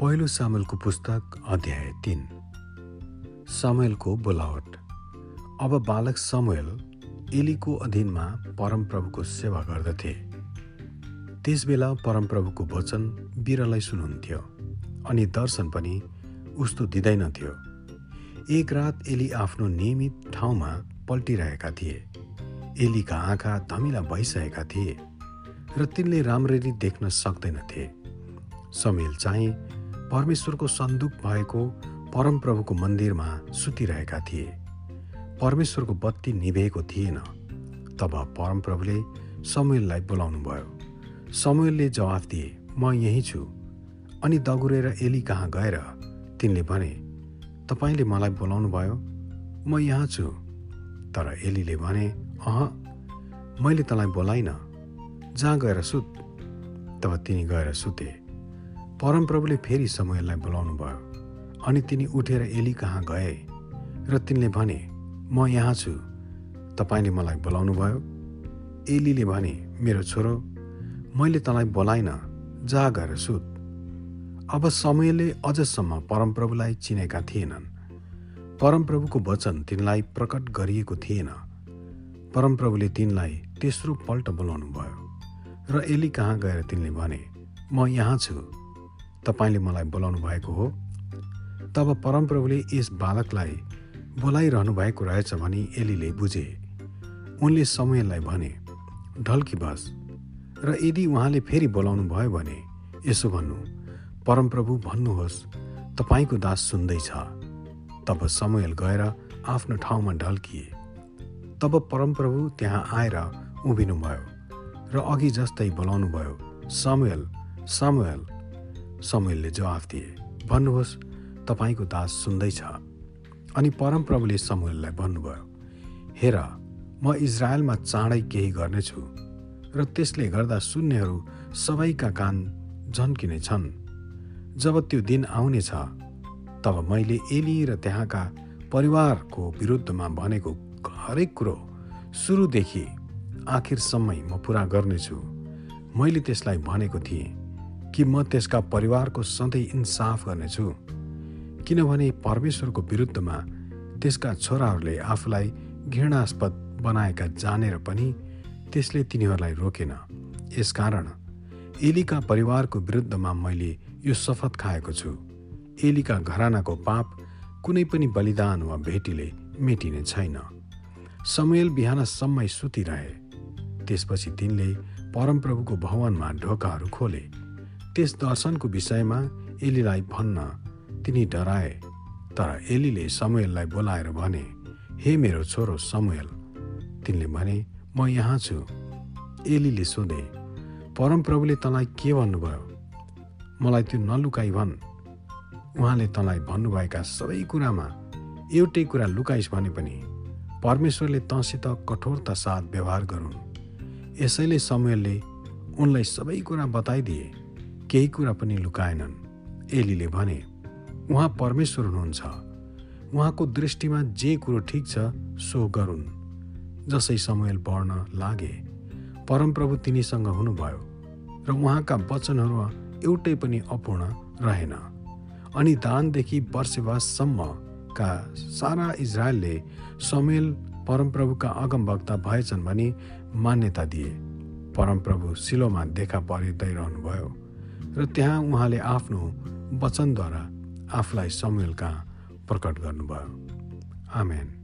पहिलो सामेलको पुस्तक अध्याय तिन। समयलको बोलावट। अब बालक समूएल एलीको अधीनमा परमप्रभुको सेवा गर्दथे। त्यसबेला परमप्रभुको वचन बिरलाई सुन्नुहुन्थ्यो अनि दर्शन पनि उस्तो दिँदैनथ्यो एक रात एली आफ्नो नियमित ठाउँमा पल्टिरहेका थिए। एलीका आँखा धमिला भइसकेका थिए र तिनले राम्ररी देख्न सक्दैनथे। समेल चाहिँ परमेश्वरको सन्दुक भएको परमप्रभुको मन्दिरमा सुतिरहेका थिए। परमेश्वरको बत्ती निभेको थिएन। तब परमप्रभुले समयललाई बोलाउनु भयो समयलले जवाफ दिए म यहीँ छु। अनि दगुरेर एली कहाँ गएर? तिनले भने तपाईँले मलाई बोलाउनु भयो म यहाँ छु। तर एलीले भने अह मैले तँलाई बोलाइन। जहाँ गएर सुत। तब तिनी गएर सुते। परमप्रभुले फेरि समयलाई बोलाउनु भयो। अनि तिनी उठेर एली कहाँ गए? र तिनले भने म यहाँ छु। तपाईँले मलाई बोलाउनु भयो? एलीले भने मेरो छोरो मैले तँलाई बोलाइन जा गएर सुत। अब समयले अझसम्म परमप्रभुलाई चिनेका थिएनन्। परमप्रभुको वचन तिनलाई प्रकट गरिएको थिएन। परमप्रभुले तिनलाई तेस्रो पल्ट बोलाउनु भयो। र एली कहाँ गएर तिनले भने म यहाँ छु। तपाईँले मलाई बोलाउनु भएको हो। तब परमप्रभुले यस बालकलाई बोलाइरहनु भएको रहेछ भनी एलीले बुझे। उनले समयलाई भने ढल्की बस। र यदि उहाँले फेरि बोलाउनु भयो भने यसो भन्नु परमप्रभु भन्नुहोस् तपाईँको दास सुन्दैछ तब समयल गएर आफ्नो ठाउँमा ढल्किए। तब परमप्रभु त्यहाँ आएर उभिनुभयो र अघि जस्तै बोलाउनु भयो समयल समयल समयलले जवाफ दिए। भन्नुहोस् तपाईँको दास सुन्दैछ अनि परमप्रभुले समूहलाई भन्नुभयो हेर म इजरायलमा चाँडै केही गर्नेछु र त्यसले गर्दा सुन्नेहरू सबैका कान झन्किने छन्। जब त्यो दिन आउनेछ तब मैले एली र त्यहाँका परिवारको विरुद्धमा भनेको हरेक कुरो सुरुदेखि आखिरसम्मै म पुरा गर्नेछु। मैले त्यसलाई भनेको थिएँ कि म त्यसका परिवारको सधैँ इन्साफ गर्नेछु। किनभने परमेश्वरको विरुद्धमा त्यसका छोराहरूले आफूलाई घृणास्पद बनाएका जानेर पनि त्यसले तिनीहरूलाई रोकेन। यसकारण एलीका परिवारको विरुद्धमा मैले यो शपथ खाएको छु। एलीका घरानाको पाप कुनै पनि बलिदान वा भेटीले मेटिने छैन। समयल बिहानसम्मै सुतिरहे। त्यसपछि तिनले परमप्रभुको भवनमा ढोकाहरू खोले। त्यस दर्शनको विषयमा एलीलाई भन्न तिनी डराए तर एलीले समयललाई बोलाएर भने हे मेरो छोरो समयल तिनले भने म यहाँ छु। एलीले सोधे परमप्रभुले तँलाई के भन्नुभयो? मलाई त्यो नलुकाइ भन्। उहाँले तँलाई भन्नुभएका सबै कुरामा एउटै कुरा लुकाइस् भने पनि परमेश्वरले तँसित कठोरता साथ व्यवहार गरून्। यसैले समयले उनलाई सबै कुरा बताइदिए। केही कुरा पनि लुकाएनन्। एलीले भने उहाँ परमेश्वर हुनुहुन्छ। उहाँको दृष्टिमा जे कुरो ठिक छ सो गरून्। जसै समय बढ्न लागे परमप्रभु तिनीसँग हुनुभयो र उहाँका वचनहरू एउटै पनि अपूर्ण रहेन। अनि दानदेखि वर्षवाससम्मका सारा इजरायलले समेल परमप्रभुका अगमवक्ता भएछन् भनी मान्यता दिए। परमप्रभु सिलोमा देखा परिँदै रहनुभयो। र त्यहाँ उहाँले आफ्नो वचनद्वारा आफूलाई समेल कहाँ प्रकट गर्नुभयो। आमेन।